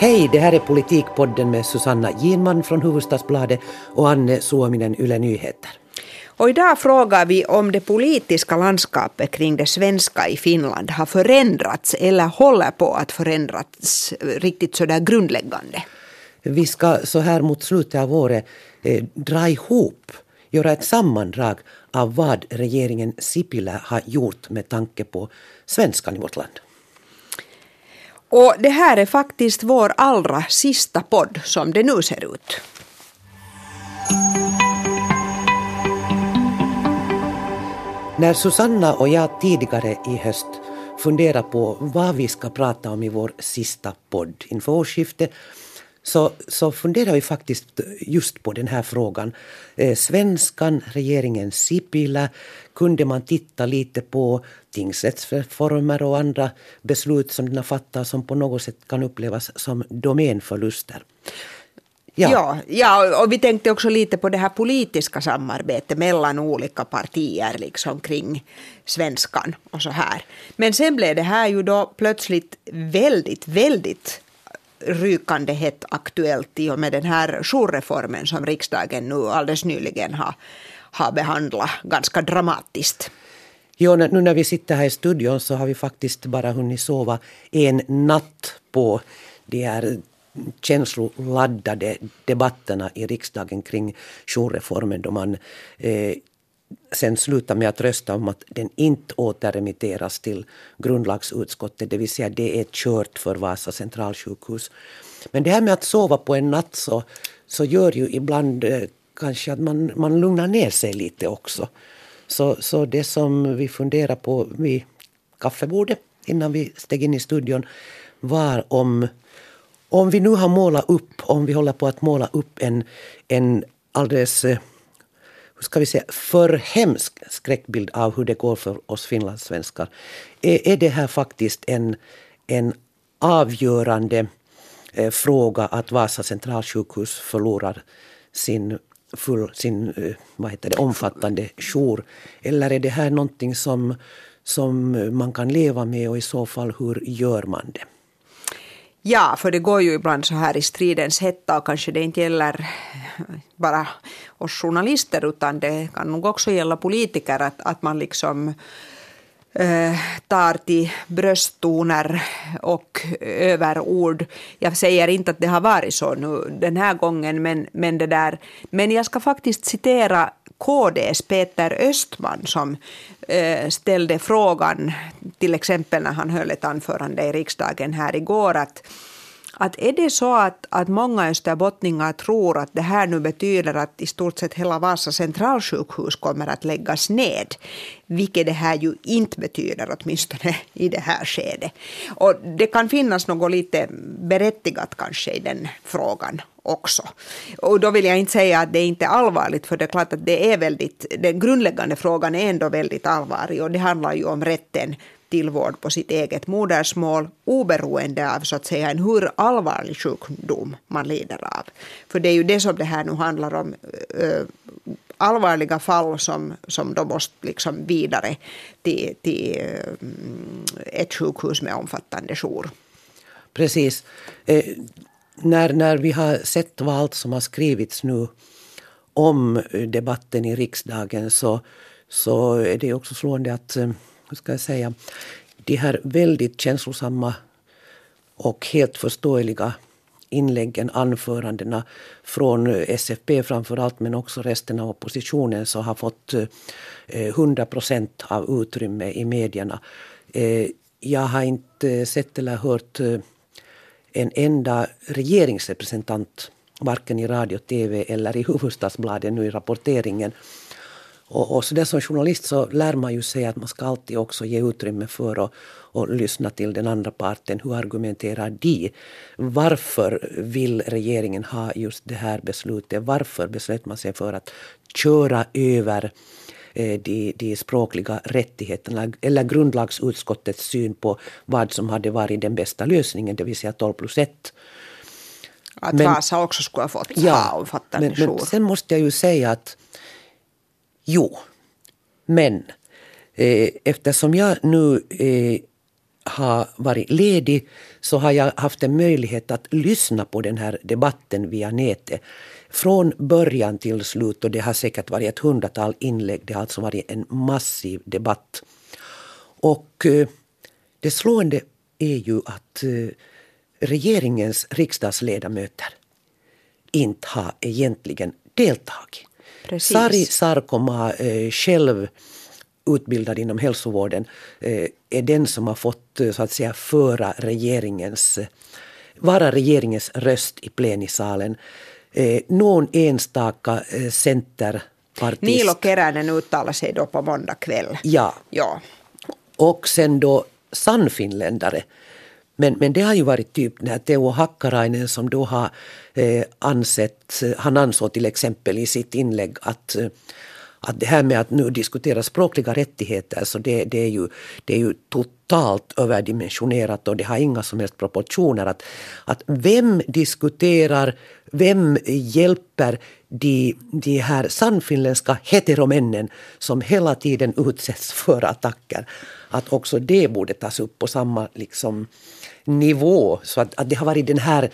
Hej, det här är Politikpodden med Susanna Ginman från Hufvudstadsbladet och Anne Suominen, Yle Nyheter. Och idag frågar vi om det politiska landskapet kring det svenska i Finland har förändrats eller håller på att förändras riktigt sådär grundläggande. Vi ska så här mot slutet av året eh, dra ihop, göra ett sammandrag av vad regeringen Sipilä har gjort med tanke på svenskan i vårt land. Och det här är faktiskt vår allra sista podd som det nu ser ut. När Susanna och jag tidigare i höst funderade på vad vi ska prata om i vår sista podd inför årsskiftet så, så funderar vi faktiskt just på den här frågan. Eh, svenskan, regeringen Sipilä, kunde man titta lite på tingsrättsreformer och andra beslut som den har fattat som på något sätt kan upplevas som domänförluster. Ja. ja. Ja, och vi tänkte också lite på det här politiska samarbetet mellan olika partier liksom kring svenskan och så här. Men sen blev det här ju då plötsligt väldigt, väldigt rykande hett aktuellt i och med den här jourreformen som riksdagen nu alldeles nyligen har, har behandlat ganska dramatiskt. Jo, nu när vi sitter här i studion så har vi faktiskt bara hunnit sova en natt på de här känsloladdade debatterna i riksdagen kring jourreformen då man eh, sen sluta med att rösta om att den inte återremitteras till grundlagsutskottet, det vill säga det är kört för Vasa centralsjukhus. Men det här med att sova på en natt så, så gör ju ibland eh, kanske att man, man lugnar ner sig lite också. Så, så det som vi funderar på vid kaffebordet innan vi steg in i studion var om, om vi nu har målat upp, om vi håller på att måla upp en, en alldeles eh, hur ska vi säga, för hemsk skräckbild av hur det går för oss finlandssvenskar. Är, är det här faktiskt en, en avgörande eh, fråga att Vasa centralsjukhus förlorar sin, full, sin eh, vad heter det, omfattande jour? Eller är det här någonting som, som man kan leva med och i så fall hur gör man det? Ja, för det går ju ibland så här i stridens hetta och kanske det inte gäller bara oss journalister utan det kan nog också gälla politiker att, att man liksom eh, tar till brösttoner och överord. Jag säger inte att det har varit så nu den här gången, men, men, det där. men jag ska faktiskt citera KDs Peter Östman som eh, ställde frågan, till exempel när han höll ett anförande i riksdagen här igår, att att är det så att, att många österbottningar tror att det här nu betyder att i stort sett hela Vasa centralsjukhus kommer att läggas ned, vilket det här ju inte betyder, åtminstone i det här skedet. Och det kan finnas något lite berättigat kanske i den frågan också. Och då vill jag inte säga att det inte är allvarligt, för det är klart att det är väldigt, den grundläggande frågan är ändå väldigt allvarlig och det handlar ju om rätten till vård på sitt eget modersmål oberoende av så att säga en hur allvarlig sjukdom man lider av. För det är ju det som det här nu handlar om. Äh, allvarliga fall som, som då måste liksom vidare till, till äh, ett sjukhus med omfattande jour. Precis. Eh, när, när vi har sett vad allt som har skrivits nu om eh, debatten i riksdagen så, så är det också slående att hur ska jag säga, de här väldigt känslosamma och helt förståeliga inläggen, anförandena från SFP framför allt men också resten av oppositionen så har fått eh, 100 procent av utrymme i medierna. Eh, jag har inte sett eller hört eh, en enda regeringsrepresentant varken i radio, tv eller i Hufvudstadsbladet nu i rapporteringen och, och så där som journalist så lär man ju sig att man ska alltid också ge utrymme för att och lyssna till den andra parten. Hur argumenterar de? Varför vill regeringen ha just det här beslutet? Varför beslöt man sig för att köra över eh, de, de språkliga rättigheterna eller grundlagsutskottets syn på vad som hade varit den bästa lösningen, det vill säga 12 plus 1. Att men, Vasa också skulle ha fått ja, ha omfattande men, men sen måste jag ju säga att Jo, men eh, eftersom jag nu eh, har varit ledig så har jag haft en möjlighet att lyssna på den här debatten via nätet. Från början till slut och det har säkert varit ett hundratal inlägg. Det har alltså varit en massiv debatt. Och eh, det slående är ju att eh, regeringens riksdagsledamöter inte har egentligen deltagit. Precis. Sari Sarkomaa eh, själv utbildad inom hälsovården eh, är den som har fått så att säga föra regeringens, vara regeringens röst i plenisalen. Någon enstaka centerpartist. Nilo Keränen uttalar sig då på måndag kväll. Ja. ja. Och sen då sannfinländare men, men det har ju varit typ när Teo Hakkarainen som då har eh, ansett, han ansåg till exempel i sitt inlägg att eh, att det här med att nu diskutera språkliga rättigheter så det, det, är, ju, det är ju totalt överdimensionerat och det har inga som helst proportioner. Att, att vem diskuterar, vem hjälper de, de här sannfinländska heteromännen som hela tiden utsätts för attacker? Att också det borde tas upp på samma liksom, nivå. Så att, att det har varit den här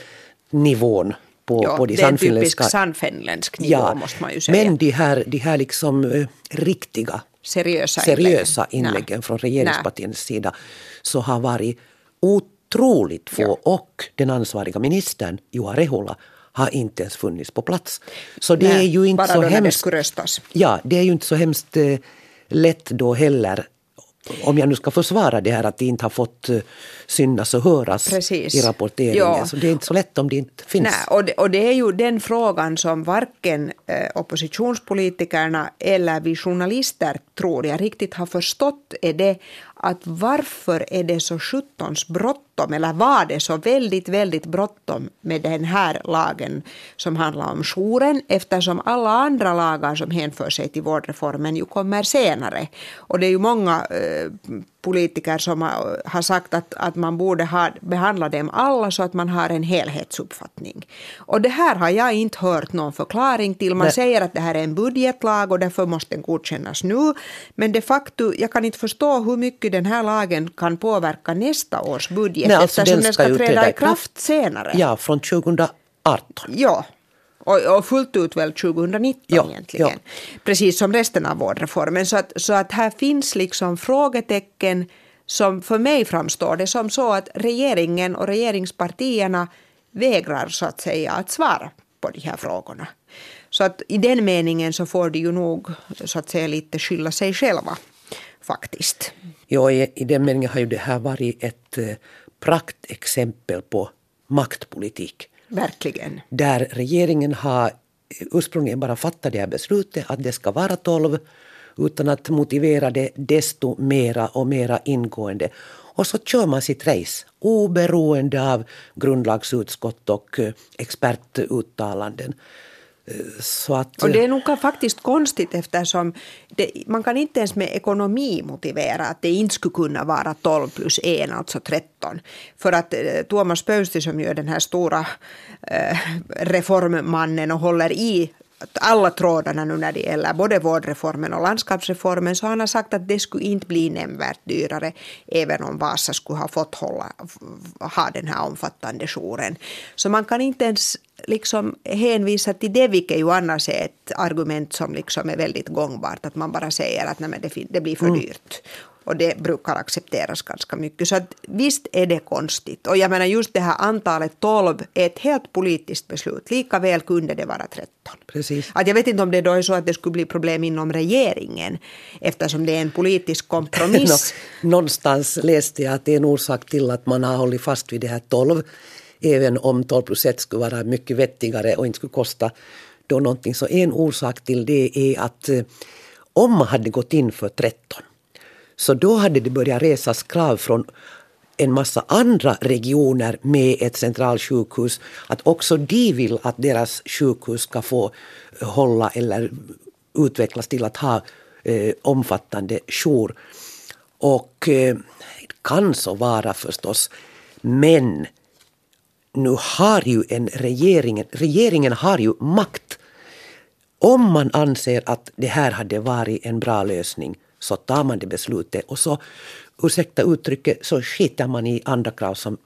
nivån på, ja, på de sannfinländska... Det sannfinländsk nivå ja, måste man ju säga. Men de här, de här liksom uh, riktiga seriösa, seriösa inläggen från regeringspartiernas sida så har varit otroligt få ja. och den ansvariga ministern Juha Rehula har inte ens funnits på plats. Så det Nej, är ju inte så hemskt. Ja, det är ju inte så hemskt eh, lätt då heller om jag nu ska försvara det här att de inte har fått uh, synas och höras Precis. i rapporteringen. Ja. Så det är inte så lätt om det inte finns. Nej, och, det, och det är ju den frågan som varken eh, oppositionspolitikerna eller vi journalister tror jag riktigt har förstått är det att varför är det så sjuttons bråttom eller var det så väldigt, väldigt bråttom med den här lagen som handlar om jouren eftersom alla andra lagar som hänför sig till vårdreformen ju kommer senare. Och det är ju många eh, politiker som har sagt att, att man borde ha, behandla dem alla så att man har en helhetsuppfattning. Och det här har jag inte hört någon förklaring till. Man Nej. säger att det här är en budgetlag och därför måste den godkännas nu. Men de facto, jag kan inte förstå hur mycket den här lagen kan påverka nästa års budget Nej, alltså eftersom den ska, den ska träda i kraft senare. Ja, från 2018. Ja, och, och fullt ut väl 2019 ja, egentligen. Ja. Precis som resten av vårdreformen. Så att, så att här finns liksom frågetecken som för mig framstår det som så att regeringen och regeringspartierna vägrar så att säga att svara på de här frågorna. Så att i den meningen så får de ju nog så att säga lite skylla sig själva faktiskt. Ja, i, i den meningen har ju det här varit ett eh, praktexempel på maktpolitik. Verkligen. Där regeringen har ursprungligen bara fattat det här beslutet att det ska vara 12 utan att motivera det desto mera och mera ingående. Och så kör man sitt race oberoende av grundlagsutskott och eh, expertuttalanden. Så att, och det är nog faktiskt konstigt eftersom det, man kan inte ens med ekonomi motivera att det inte skulle kunna vara 12 plus 1, alltså 13. För att eh, Tuomas Pöysti som ju är den här stora eh, reformmannen och håller i alla trådarna nu när det gäller både vårdreformen och landskapsreformen så han har sagt att det skulle inte bli nämnvärt dyrare även om Vasa skulle ha fått hålla, ha den här omfattande jouren. Så man kan inte ens liksom hänvisa till det, vilket ju annars är ett argument som liksom är väldigt gångbart, att man bara säger att nej, det, det blir för mm. dyrt. Och det brukar accepteras ganska mycket. Så att visst är det konstigt. Och jag menar just det här antalet 12 är ett helt politiskt beslut. Lika väl kunde det vara 13. Precis. Att jag vet inte om det då är så att det skulle bli problem inom regeringen eftersom det är en politisk kompromiss. Någonstans läste jag att det är en orsak till att man har hållit fast vid det här 12 även om 12 plus 1 skulle vara mycket vettigare och inte skulle kosta då någonting. Så en orsak till det är att eh, om man hade gått in för 13 så då hade det börjat resas krav från en massa andra regioner med ett centralsjukhus att också de vill att deras sjukhus ska få eh, hålla eller utvecklas till att ha eh, omfattande jour. Och eh, kan så vara förstås. Men nu har ju en regeringen, regeringen har ju makt. Om man anser att det här hade varit en bra lösning så tar man det beslutet och så ursäkta uttrycket, så skiter man i andra krav som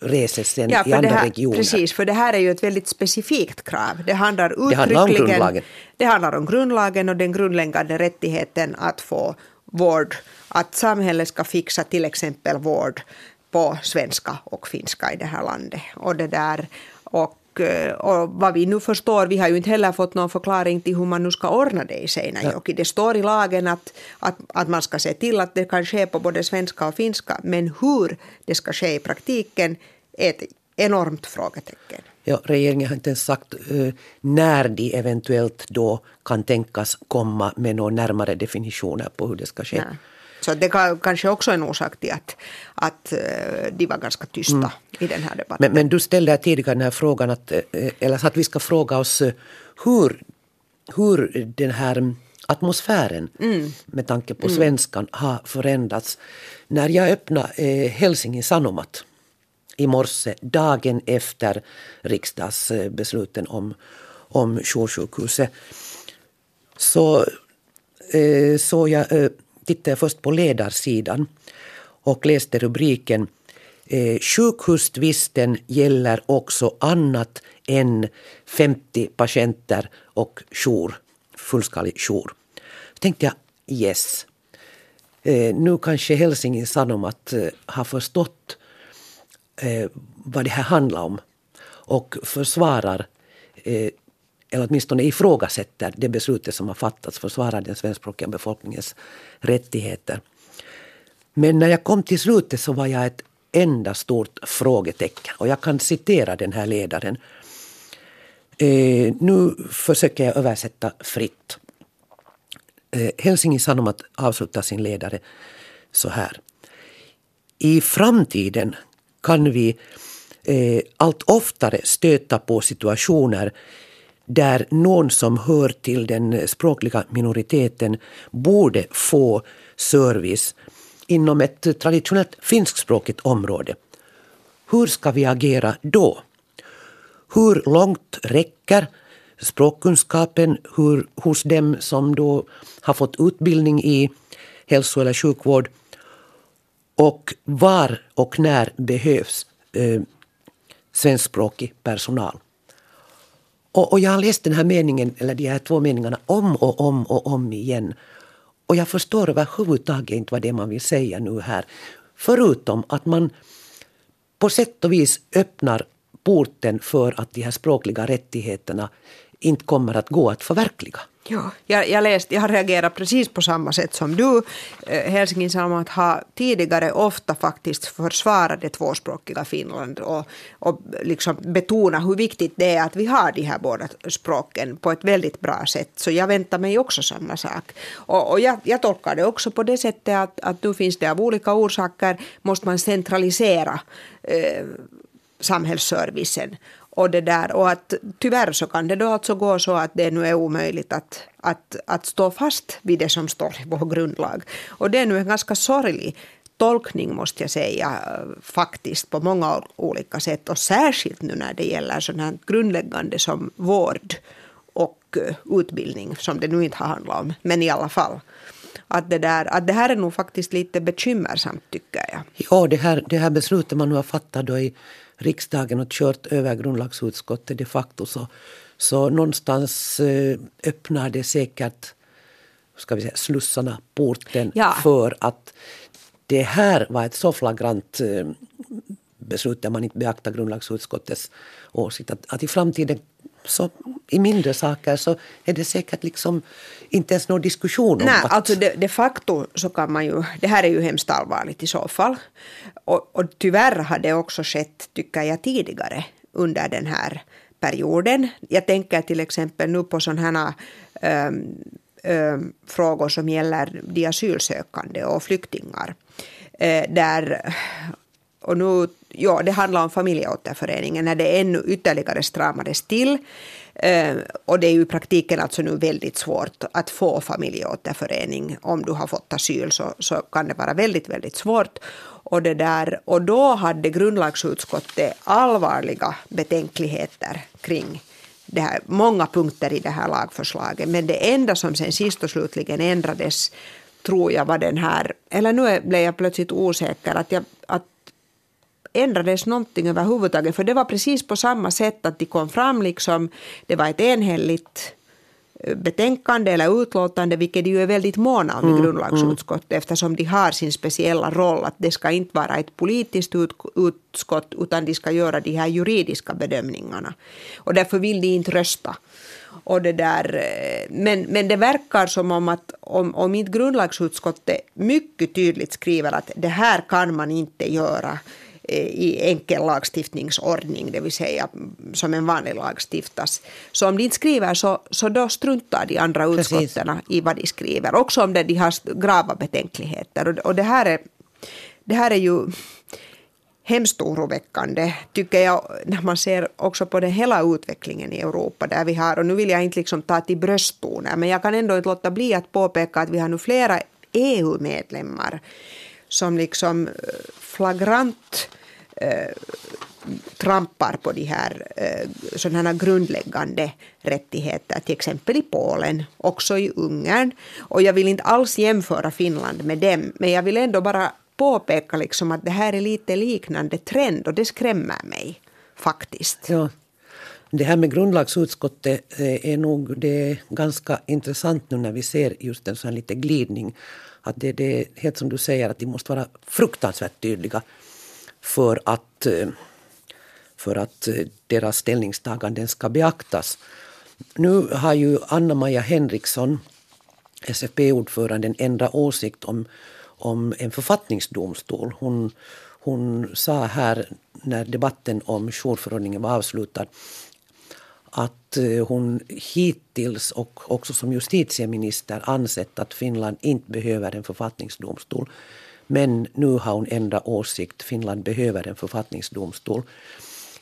reses sen Ja, i andra här, regioner. precis, för det här är ju ett väldigt specifikt krav. Det handlar Det handlar om uttryckligen- grundlagen. Det handlar om grundlagen och den grundläggande rättigheten att få vård. Att samhället ska fixa till exempel vård på svenska och finska i det här landet. Och det där, och, och vad vi nu förstår, vi har ju inte heller fått någon förklaring till hur man nu ska ordna det i Seinäjoki. Det står i lagen att, att, att man ska se till att det kan ske på både svenska och finska, men hur det ska ske i praktiken är ett enormt frågetecken. Ja, regeringen har inte ens sagt eh, när de eventuellt då kan tänkas komma med några närmare definitioner på hur det ska ske. Nej. Så det kan, kanske också är en orsak till att, att eh, de var ganska tysta i den här debatten. Men, men du ställde tidigare den här frågan att, eh, eller att vi ska fråga oss eh, hur, hur den här atmosfären med tanke på svenskan har förändrats. När jag öppnade eh, Helsingin Sanomat i morse, dagen efter riksdagsbesluten om, om joursjukhuset, så eh, så jag, eh, tittade jag först på ledarsidan och läste rubriken eh, Sjukhustvisten gäller också annat än 50 patienter och jour, fullskalig jour. Då tänkte jag yes, eh, nu kanske Helsingin Sanomat eh, har förstått eh, vad det här handlar om och försvarar eh, eller åtminstone ifrågasätter det beslutet som har fattats, försvarar den svenskspråkiga befolkningens rättigheter. Men när jag kom till slutet så var jag ett enda stort frågetecken. Och jag kan citera den här ledaren. Eh, nu försöker jag översätta fritt. Eh, Helsingin Sanomat avslutar sin ledare så här. I framtiden kan vi eh, allt oftare stöta på situationer där någon som hör till den språkliga minoriteten borde få service inom ett traditionellt finskspråkigt område. Hur ska vi agera då? Hur långt räcker språkkunskapen hur, hos dem som då har fått utbildning i hälso eller sjukvård? Och var och när behövs eh, svenskspråkig personal? Och, och jag har läst den här meningen, eller de här två meningarna om och om och om igen. Och jag förstår överhuvudtaget inte vad det är man vill säga nu här. Förutom att man på sätt och vis öppnar porten för att de här språkliga rättigheterna inte kommer att gå att förverkliga. Ja, jag, jag, läst, jag har reagerat precis på samma sätt som du. Eh, Helsingin Sanomat har tidigare ofta faktiskt försvarat det tvåspråkiga Finland och, och liksom betonat hur viktigt det är att vi har de här båda språken på ett väldigt bra sätt. Så jag väntar mig också samma sak. Och, och jag, jag tolkar det också på det sättet att, att nu finns det av olika orsaker måste man centralisera eh, samhällsservicen. Och, det där, och att tyvärr så kan det då alltså gå så att det nu är omöjligt att, att, att stå fast vid det som står i vår grundlag. Och det är nu en ganska sorglig tolkning måste jag säga faktiskt på många olika sätt och särskilt nu när det gäller sådana här grundläggande som vård och eh, utbildning som det nu inte har handlat om, men i alla fall. Att det, där, att det här är nog faktiskt lite bekymmersamt tycker jag. Ja, det här, det här beslutet man nu har fattat då i riksdagen och kört över grundlagsutskottet de facto så, så någonstans eh, öppnar det säkert ska vi säga, slussarna, porten Ja. för att det här var ett så flagrant eh, beslut där man inte beaktar grundlagsutskottets åsikt. Att, att i framtiden, så, i mindre saker, så är det säkert liksom inte ens någon diskussion om Nej, att... alltså de, de facto så kan man ju, det här är ju hemskt allvarligt i så fall. Och, och tyvärr har det också skett, tycker jag, tidigare under den här perioden. Jag tänker till exempel nu på sådana här um, frågor som gäller de asylsökande och flyktingar. Eh, där, och nu, ja, det handlar om familjeåterföreningen när det ännu ytterligare stramades till. Eh, och det är ju i praktiken alltså nu väldigt svårt att få familjeåterförening. Om du har fått asyl så, så kan det vara väldigt, väldigt svårt. Och, det där, och då hade grundlagsutskottet allvarliga betänkligheter kring det här, många punkter i det här lagförslaget. Men det enda som sen sist och slutligen ändrades tror jag var den här, eller nu blev jag plötsligt osäker, att, jag, att ändrades någonting överhuvudtaget. För det var precis på samma sätt att de kom fram, liksom, det var ett enhälligt eh, betänkande eller utlåtande, vilket de ju är väldigt måna om i mm, grundlagsutskottet mm. eftersom de har sin speciella roll att det ska inte vara ett politiskt ut, utskott utan de ska göra de här juridiska bedömningarna. Och därför vill de inte rösta. Och det där, eh, men, men det verkar som om att om, om inte grundlagsutskottet mycket tydligt skriver att det här kan man inte göra i enkel lagstiftningsordning, det vill säga som en vanlig lag stiftas. Så om de inte skriver så, så då struntar de andra utskotten i vad de skriver. Också om det, de har grava betänkligheter. Och, och det, här är, det här är ju hemskt oroväckande, tycker jag, när man ser också på den hela utvecklingen i Europa där vi har, och nu vill jag inte liksom ta till brösttoner, men jag kan ändå inte låta bli att påpeka att vi har nu flera EU-medlemmar som liksom eh, flagrant eh, trampar på de här eh, sådana grundläggande rättigheter, till exempel i Polen, också i Ungern. Och jag vill inte alls jämföra Finland med dem, men jag vill ändå bara påpeka liksom att det här är lite liknande trend och det skrämmer mig faktiskt. Ja. Det här med grundlagsutskottet eh, är nog det är ganska intressant nu när vi ser just en sån här lite glidning. Att det, det är helt som du säger att de måste vara fruktansvärt tydliga för att, eh, för att eh, deras ställningstaganden ska beaktas. Nu har ju Anna-Maja Henriksson, SFP-ordföranden, ändrat åsikt om om en författningsdomstol. Hon, hon sa här när debatten om jourförordningen var avslutad att eh, hon hittills och också som justitieminister ansett att Finland inte behöver en författningsdomstol. Men nu har hon ändrat åsikt. Finland behöver en författningsdomstol.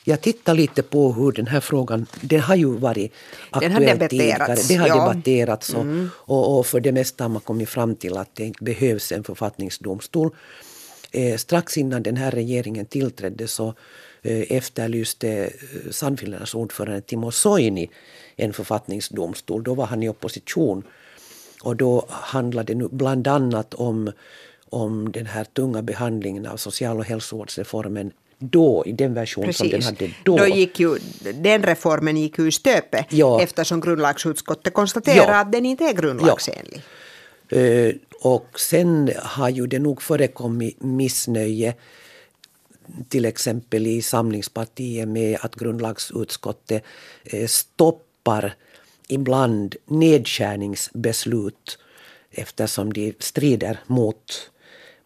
Jag tittar lite på hur den här frågan, den har ju varit aktuell tidigare. Det har ja. debatterats och, mm. och, och, för det mesta har man kommit fram till att det behövs en författningsdomstol. Eh, strax innan den här regeringen tillträdde så eh, efterlyste eh, Sannfinländarnas ordförande Timo Soini en författningsdomstol. Då var han i opposition. Och då handlade det bland annat om, om den här tunga behandlingen av social och hälsovårdsreformen då, i den version Precis. som den hade då. då gick ju, den reformen gick ju i stöpet ja. eftersom grundlagsutskottet konstaterade ja. att den inte är grundlagsenlig. Ja. Uh, och sen har ju det nog förekommit missnöje till exempel i Samlingspartiet med att grundlagsutskottet uh, stoppar ibland nedskärningsbeslut eftersom de strider mot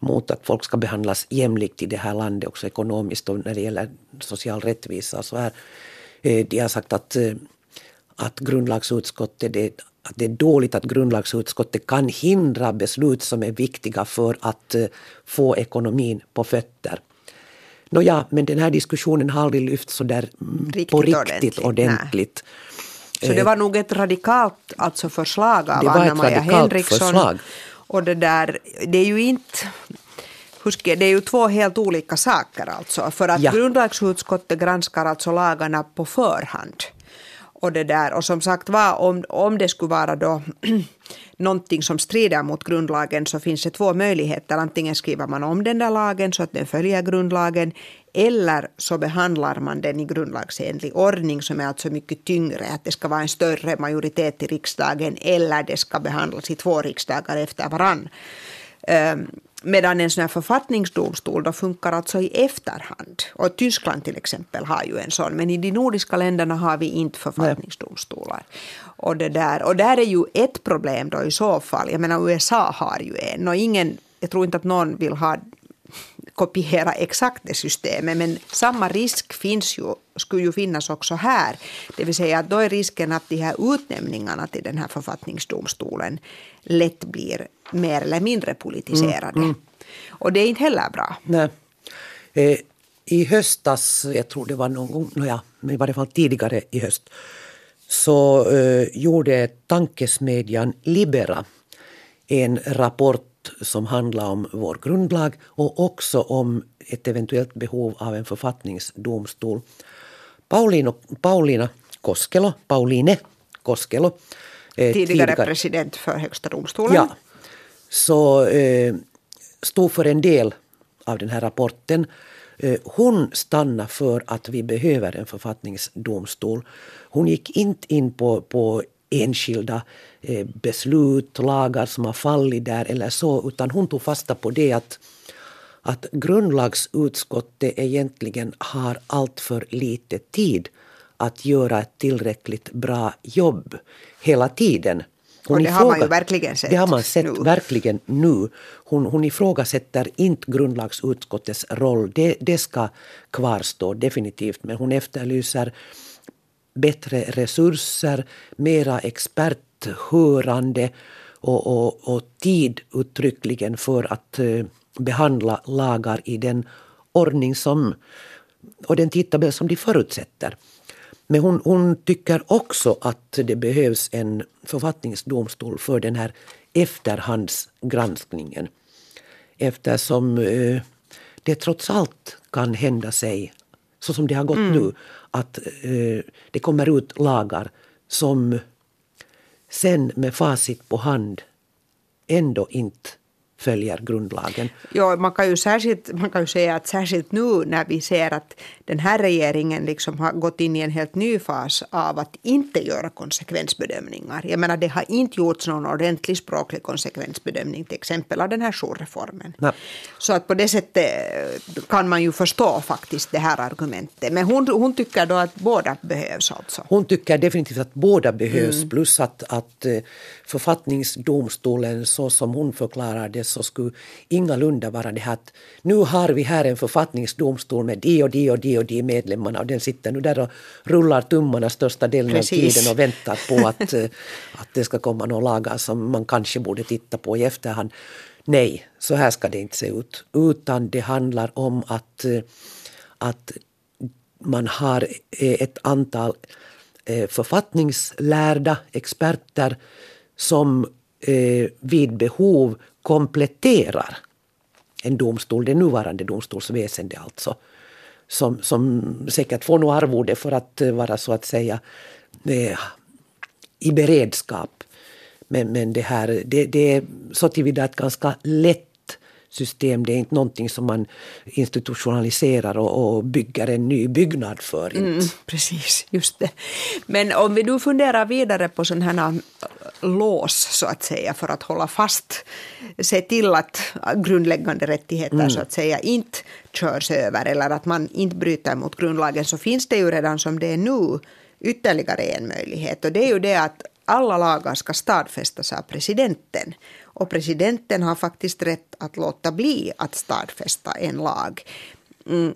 mot att folk ska behandlas jämlikt i det här landet också ekonomiskt och när det gäller social rättvisa och så här. Eh, de har sagt att, eh, att grundlagsutskottet det, att det är dåligt att grundlagsutskottet kan hindra beslut som är viktiga för att eh, få ekonomin på fötter. Nåja, men den här diskussionen har aldrig lyfts så där mm, riktigt på riktigt ordentligt. ordentligt. Så det var nog ett radikalt alltså förslag av Anna-Maja Henriksson. Förslag. Och det där, det är ju inte det är ju två helt olika saker alltså. För att ja. grundlagsutskottet granskar alltså lagarna på förhand. Och, det där, och som sagt var, om, om det skulle vara då någonting som strider mot grundlagen så finns det två möjligheter. Antingen skriver man om den där lagen så att den följer grundlagen eller så behandlar man den i grundlagsenlig ordning som är alltså mycket tyngre. Att det ska vara en större majoritet i riksdagen eller det ska behandlas i två riksdagar efter varann. Um, Medan en sån här författningsdomstol då funkar alltså i efterhand. Och Tyskland till exempel har ju en sån. Men i de nordiska länderna har vi inte författningsdomstolar. Och, det där, och där är ju ett problem då i så fall. Jag menar USA har ju en. Och ingen, jag tror inte att någon vill ha kopiera exakt det systemet men samma risk finns ju, skulle ju finnas också här. Det vill säga att då är risken att de här utnämningarna till den här författningsdomstolen lätt blir mer eller mindre politiserade. Mm, mm. Och det är inte heller bra. Nej. Eh, I höstas, jag tror det var någon gång, nåja, i varje fall tidigare i höst, så eh, gjorde tankesmedjan Libera en rapport som handlar om vår grundlag och också om ett eventuellt behov av en författningsdomstol. Paulino, Paulina Koskelo, Pauline Koskelo. Eh, tidigare, tidigare president för Högsta domstolen. Ja, så eh, stod för en del av den här rapporten. Eh, hon stannade för att vi behöver en författningsdomstol. Hon gick inte in på, på enskilda eh, beslut, lagar som har fallit där eller så, utan hon tog fasta på det att, att grundlagsutskottet egentligen har allt för lite tid att göra ett tillräckligt bra jobb hela tiden. Hon och det har man ju verkligen sett. Det har man sett nu. verkligen nu. Hon, hon ifrågasätter inte grundlagsutskottets roll. Det, det ska kvarstå definitivt. Men hon efterlyser bättre resurser, mera experthörande och, och, och tid uttryckligen för att uh, behandla lagar i den ordning som och den tidtabell som de förutsätter. Men hon, hon, tycker också att det behövs en författningsdomstol för den här efterhandsgranskningen. Eftersom eh, det trots allt kan hända sig, så som det har gått mm. nu, att eh, det kommer ut lagar som sen med facit på hand ändå inte följer grundlagen. Ja, man kan, ju särskilt, man kan ju säga att särskilt nu när vi ser att den här regeringen liksom har gått in i en helt ny fas av att inte göra konsekvensbedömningar. Jag menar, det har inte gjorts någon ordentlig språklig konsekvensbedömning till exempel av den här jourreformen. Nej. Så att på det sättet kan man ju förstå faktiskt det här argumentet. Men hon, hon tycker då att båda behövs alltså. Hon tycker definitivt att båda behövs mm. plus att, att eh, författningsdomstolen så som hon förklarar det så skulle ingalunda vara det här att nu har vi här en författningsdomstol med de och de och de och de medlemmarna och den sitter nu där och rullar tummarna största delen Precis. av tiden och väntar på att, eh, att det ska komma några lagar som man kanske borde titta på i efterhand. Nej, så här ska det inte se ut. Utan det handlar om att, eh, att man har eh, ett antal författningslärda experter som vid behov kompletterar en domstol, det nuvarande domstolsväsende alltså, som, som säkert får något arvode för att eh, vara så att säga eh, i beredskap. Men, men det här, det, det är så tillvida ett ganska lätt system. Det är inte någonting som man institutionaliserar och, och bygger en ny byggnad för. Mm, precis, just det. Men om vi nu funderar vidare på sådana här lås så att säga för att hålla fast, se till att grundläggande rättigheter mm. så att säga inte körs över eller att man inte bryter mot grundlagen så finns det ju redan som det är nu ytterligare en möjlighet och det är ju det att alla lagar ska stadfästas av presidenten. Och presidenten har faktiskt rätt att låta bli att stadfästa en lag. Mm.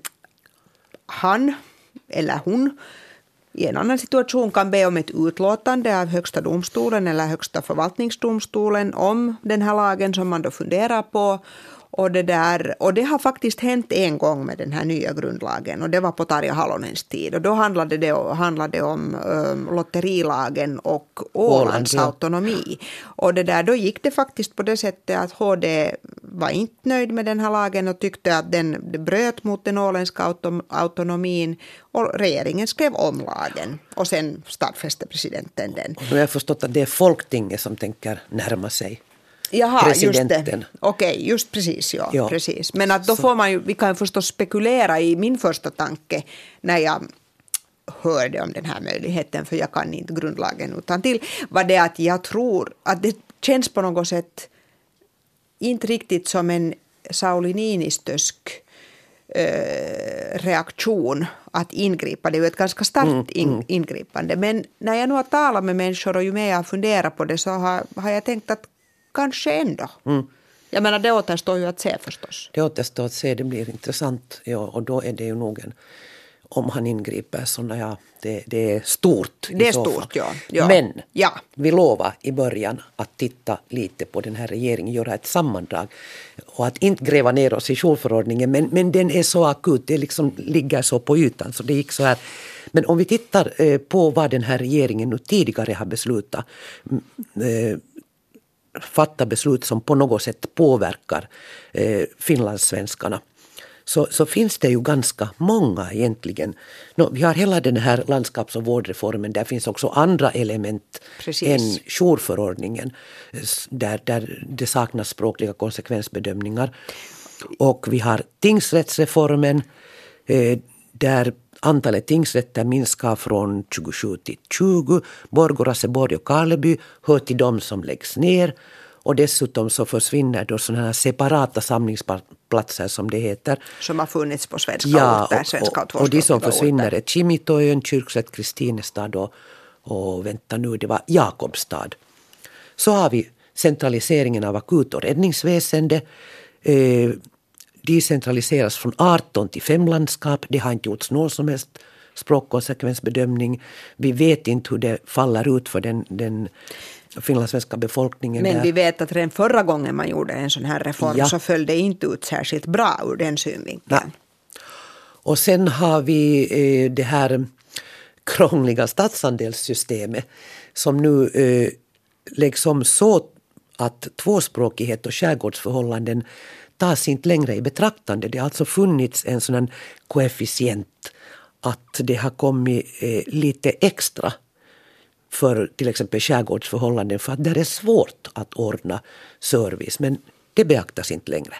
Han eller hon i en annan situation kan be om ett utlåtande av Högsta domstolen eller Högsta förvaltningsdomstolen om den här lagen som man då funderar på. Och det, där, och det har faktiskt hänt en gång med den här nya grundlagen och det var på Tarja Halonens tid. Och då handlade det, handlade om um, lotterilagen och Ålands Åland, autonomi. Och det där, då gick det faktiskt på det sättet att HD var inte nöjd med den här lagen och tyckte att den bröt mot den åländska autom, autonomin. Och regeringen skrev om lagen och sen stadfäste presidenten den. Och nu har jag förstått att det är Folktinget som tänker närma sig Jaha, presidenten. just det. Okej, okay, just precis. Ja, ja. Precis. Men att då får man ju, vi kan ju förstås spekulera i min första tanke när jag hörde om den här möjligheten, för jag kan inte grundlagen utan till var det att jag tror att det känns på något sätt inte riktigt som en Sauli Niinistösk eh, reaktion att ingripa. Det är ju ett ganska starkt mm, in, mm. ingripande. Men när jag nu har talat med människor och ju mer jag har funderat på det så har, har jag tänkt att kanske ändå. Mm. Jag menar det återstår ju att se förstås. Det återstår att se, det blir intressant. Ja, och då är det ju nog en, om han ingriper så ja, det, det är stort. Det är stort, ja, ja. Men ja. vi lovar i början att titta lite på den här regeringen, göra ett sammandrag och att inte gräva ner oss i jourförordningen. Men, men den är så akut, det liksom ligger så på ytan så det gick så här. Men om vi tittar eh, på vad den här regeringen nu tidigare har beslutat eh, fatta beslut som på något sätt påverkar eh, finlandssvenskarna så, så finns det ju ganska många egentligen. No, vi har hela den här landskaps och vårdreformen, där finns också andra element Precis. än jourförordningen där, där det saknas språkliga konsekvensbedömningar. Och vi har tingsrättsreformen eh, där antalet tingsrätter minskar från 27 till 20. Borgå, Raseborg och Karleby hör till de som läggs ner. Och dessutom så försvinner då sådana här separata samlingsplatser som det heter. Som har funnits på svenska Ja, orter, och, svenska och, och de som försvinner orter. är Kimitoön, Kyrkslätt, Kristinestad och, och vänta nu, det var Jakobstad. Så har vi centraliseringen av akut och räddningsväsende. Eh, decentraliseras från 18 till 5 landskap. Det har inte gjorts någon som helst språkkonsekvensbedömning. Vi vet inte hur det faller ut för den, den finlandssvenska befolkningen. Men där. vi vet att redan förra gången man gjorde en sån här reform Ja. så föll det inte ut särskilt bra ur den synvinkeln. Nej. Och sen har vi eh, det här krångliga stadsandelssystemet som nu eh, läggs om så att tvåspråkighet och skärgårdsförhållanden tas inte längre i betraktande. Det har alltså funnits en här koefficient att det har kommit eh, lite extra för till exempel skärgårdsförhållanden för att där är svårt att ordna service men det beaktas inte längre.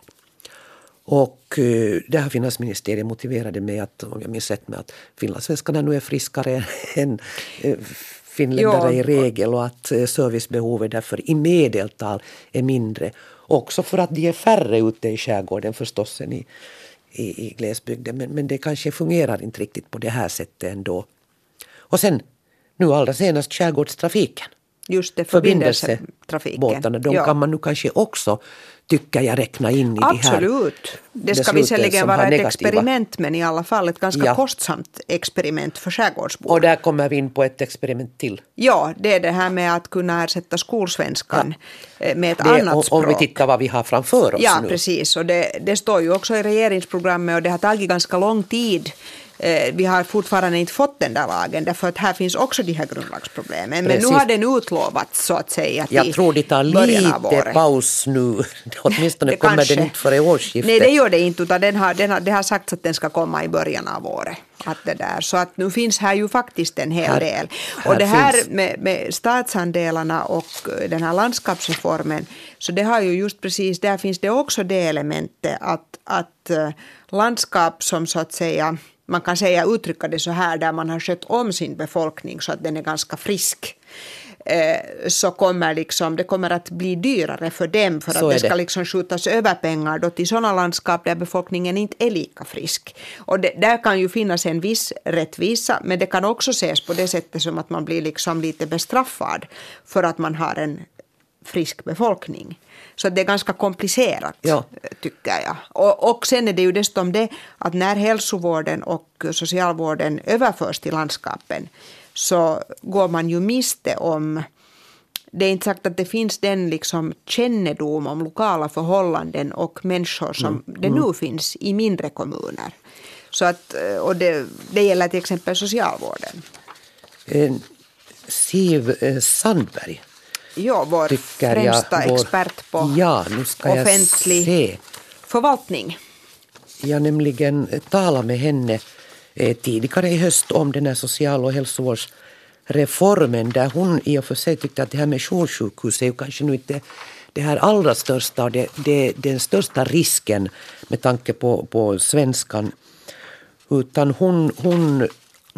Och eh, det har finansministeriet motiverade med att, om jag minns rätt, med att finlandssvenskarna nu är friskare än eh, finländare Ja. i regel och att eh, servicebehovet därför i medeltal är mindre. Också för att de är färre ute i skärgården förstås än i, i, i glesbygden. Men, men det kanske fungerar inte riktigt på det här sättet ändå. Och sen nu allra senast skärgårdstrafiken Just det, förbindelsetrafiken. de Ja. kan man nu kanske också, tycker jag, räkna in i de här Absolut. Det ska visserligen vara ett negativa- experiment men i alla fall ett ganska Ja. kostsamt experiment för skärgårdsbor. Och där kommer vi in på ett experiment till. Ja, det är det här med att kunna ersätta skolsvenskan eh, med ett Det, annat om, språk. om vi tittar vad vi har framför oss Ja, nu. precis. Och det, det står ju också i regeringsprogrammet och det har tagit ganska lång tid. Eh, Vi har fortfarande inte fått den där lagen därför att här finns också de här grundlagsproblemen. Men Precis. nu har den utlovats så att säga Jag tror det tar lite paus nu. Åtminstone Det kommer kanske- den inte före årsskiftet. Nej, det gör det inte. Utan den har, den har, det har sagts att den ska komma i början av året. Att det där. Så att nu finns här ju faktiskt en hel Här- del. här och det här finns- med, med statsandelarna och eh, den här landskapsreformen. Så det har ju just precis, där finns det också det elementet att, att eh, landskap som så att säga man kan säga uttrycka det så här där man har skött om sin befolkning så att den är ganska frisk eh, så kommer liksom, det kommer att bli dyrare för dem för Så att är det ska det. liksom skjutas över pengar då till sådana landskap där befolkningen inte är lika frisk. Och det, där kan ju finnas en viss rättvisa men det kan också ses på det sättet som att man blir liksom lite bestraffad för att man har en frisk befolkning. Så det är ganska komplicerat Ja. tycker jag. Och, och sen är det ju dessutom det att när hälsovården och socialvården överförs till landskapen så går man ju miste om det är inte sagt att det finns den liksom kännedom om lokala förhållanden och människor som det nu finns i mindre kommuner. Så att, och det, det gäller till exempel socialvården. Eh, Siv eh, Sandberg Ja, vår tycker främsta jag. vår- expert på ja, nu ska jag offentlig se. förvaltning. Jag nämligen talat med henne eh, tidigare i höst om den här social och hälsovårdsreformen där hon i och för sig tyckte att det här med joursjukhus är ju kanske nu inte det här allra största och det, det, den största risken med tanke på, på svenskan. Utan hon, hon,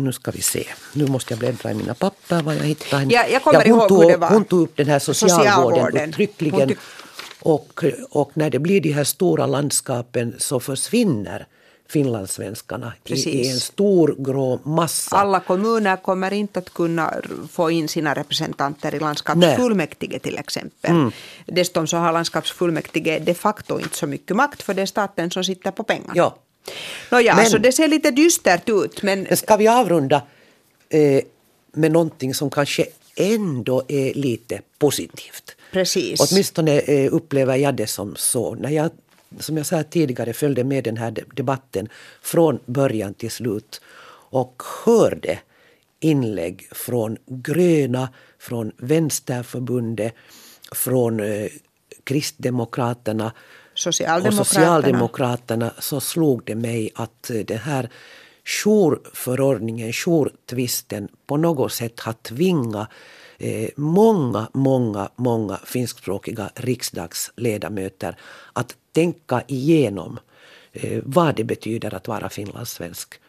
nu ska vi se, nu måste jag bläddra i mina papper vad jag hittar. Ja, jag kommer hon, ihåg tog, hur det var. hon tog upp den här socialvården, Socialvården. uttryckligen. Och, och när det blir de här stora landskapen så försvinner finlandssvenskarna i, Precis. i en stor grå massa. Alla kommuner kommer inte att kunna få in sina representanter i landskapsfullmäktige till exempel. Mm. Dessutom så har landskapsfullmäktige de facto inte så mycket makt för det är staten som sitter på pengarna. Ja. Nåja, Men- så det ser lite dystert ut men Men ska vi avrunda eh, med någonting som kanske ändå är lite positivt? precis. Åtminstone eh, upplever jag det som så. När jag, som jag sa tidigare, följde med den här de- debatten från början till slut och hörde inlägg från Gröna, från Vänsterförbundet, från eh, Kristdemokraterna, Socialdemokraterna. och Socialdemokraterna så slog det mig att eh, den här jourförordningen, jourtvisten på något sätt har tvingat eh, många, många, många finskspråkiga riksdagsledamöter att tänka igenom eh, vad det betyder att vara finlandssvensk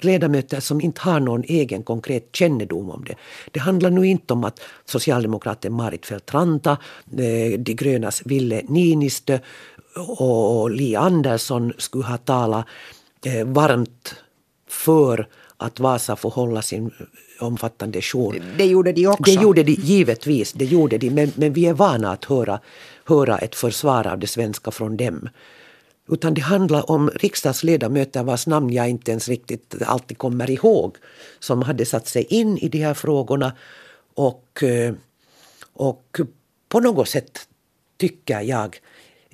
ledamöter som inte har någon egen konkret kännedom om det. Det handlar nu inte om att socialdemokraten Marit Feldt-Ranta, eh, de grönas Ville Niinistö och Li Andersson skulle ha talat eh, varmt för att Vasa får hålla sin omfattande jour. Det gjorde de också. Det gjorde de givetvis, det gjorde de, men, men vi är vana att höra, höra ett försvar av det svenska från dem. Utan det handlar om riksdagsledamöter vars namn jag inte ens riktigt alltid kommer ihåg. Som hade satt sig in i de här frågorna och, eh, och på något sätt tycker jag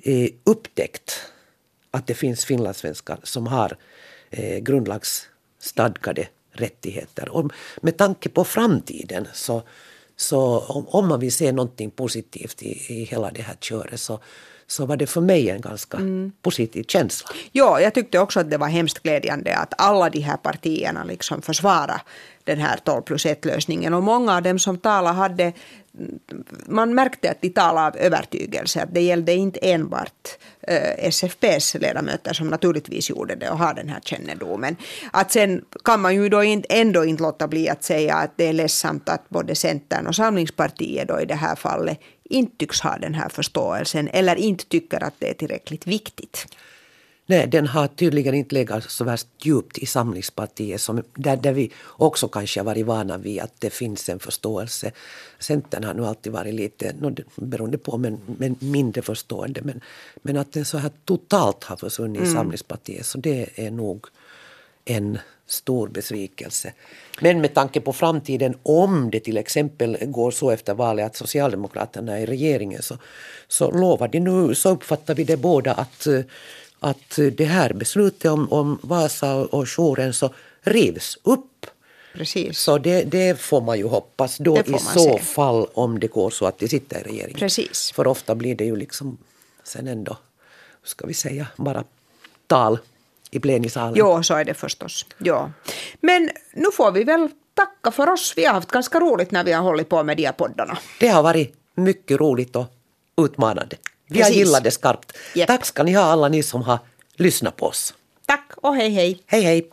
eh, upptäckt att det finns finlandssvenskar som har eh, grundlagsstadgade rättigheter. Och med tanke på framtiden så, så om, om man vill se någonting positivt i, i hela det här köret så, så var det för mig en ganska mm. positiv känsla. Ja, jag tyckte också att det var hemskt glädjande att alla de här partierna liksom försvarade den här 12 plus 1 lösningen. Och många av dem som talade hade man märkte att de talade av övertygelse, att det gällde inte enbart Eh, SFPs ledamöter som naturligtvis gjorde det och har den här kännedomen. Att sen kan man ju då ändå inte låta bli att säga att det är ledsamt att både Centern och Samlingspartiet då i det här fallet inte tycks ha den här förståelsen eller inte tycker att det är tillräckligt viktigt. Nej, den har tydligen inte legat så värst djupt i Samlingspartiet som, där, där vi också kanske har varit vana vid att det finns en förståelse. Centern har nu alltid varit lite, beroende på, men, men mindre förstående. Men, men att den så här totalt har försvunnit mm. i Samlingspartiet, så det är nog en stor besvikelse. Men med tanke på framtiden, om det till exempel går så efter valet att Socialdemokraterna är i regeringen så, så lovar de nu, så uppfattar vi det båda att att det här beslutet om, om Vasa och jouren så rivs upp. Precis. Så det, det, får man ju hoppas då i så se. fall om det går så att de sitter i regeringen. Precis. För ofta blir det ju liksom sen ändå, ska vi säga, bara tal i plenisalen. Jo, så är det förstås. Ja. Men nu får vi väl tacka för oss. Vi har haft ganska roligt när vi har hållit på med de här poddarna. Det har varit mycket roligt och utmanande. Vi har gillat det skarpt. Yep. Tack ska ni ha alla ni som har lyssnat på oss. Tack och hej hej. Hej hej.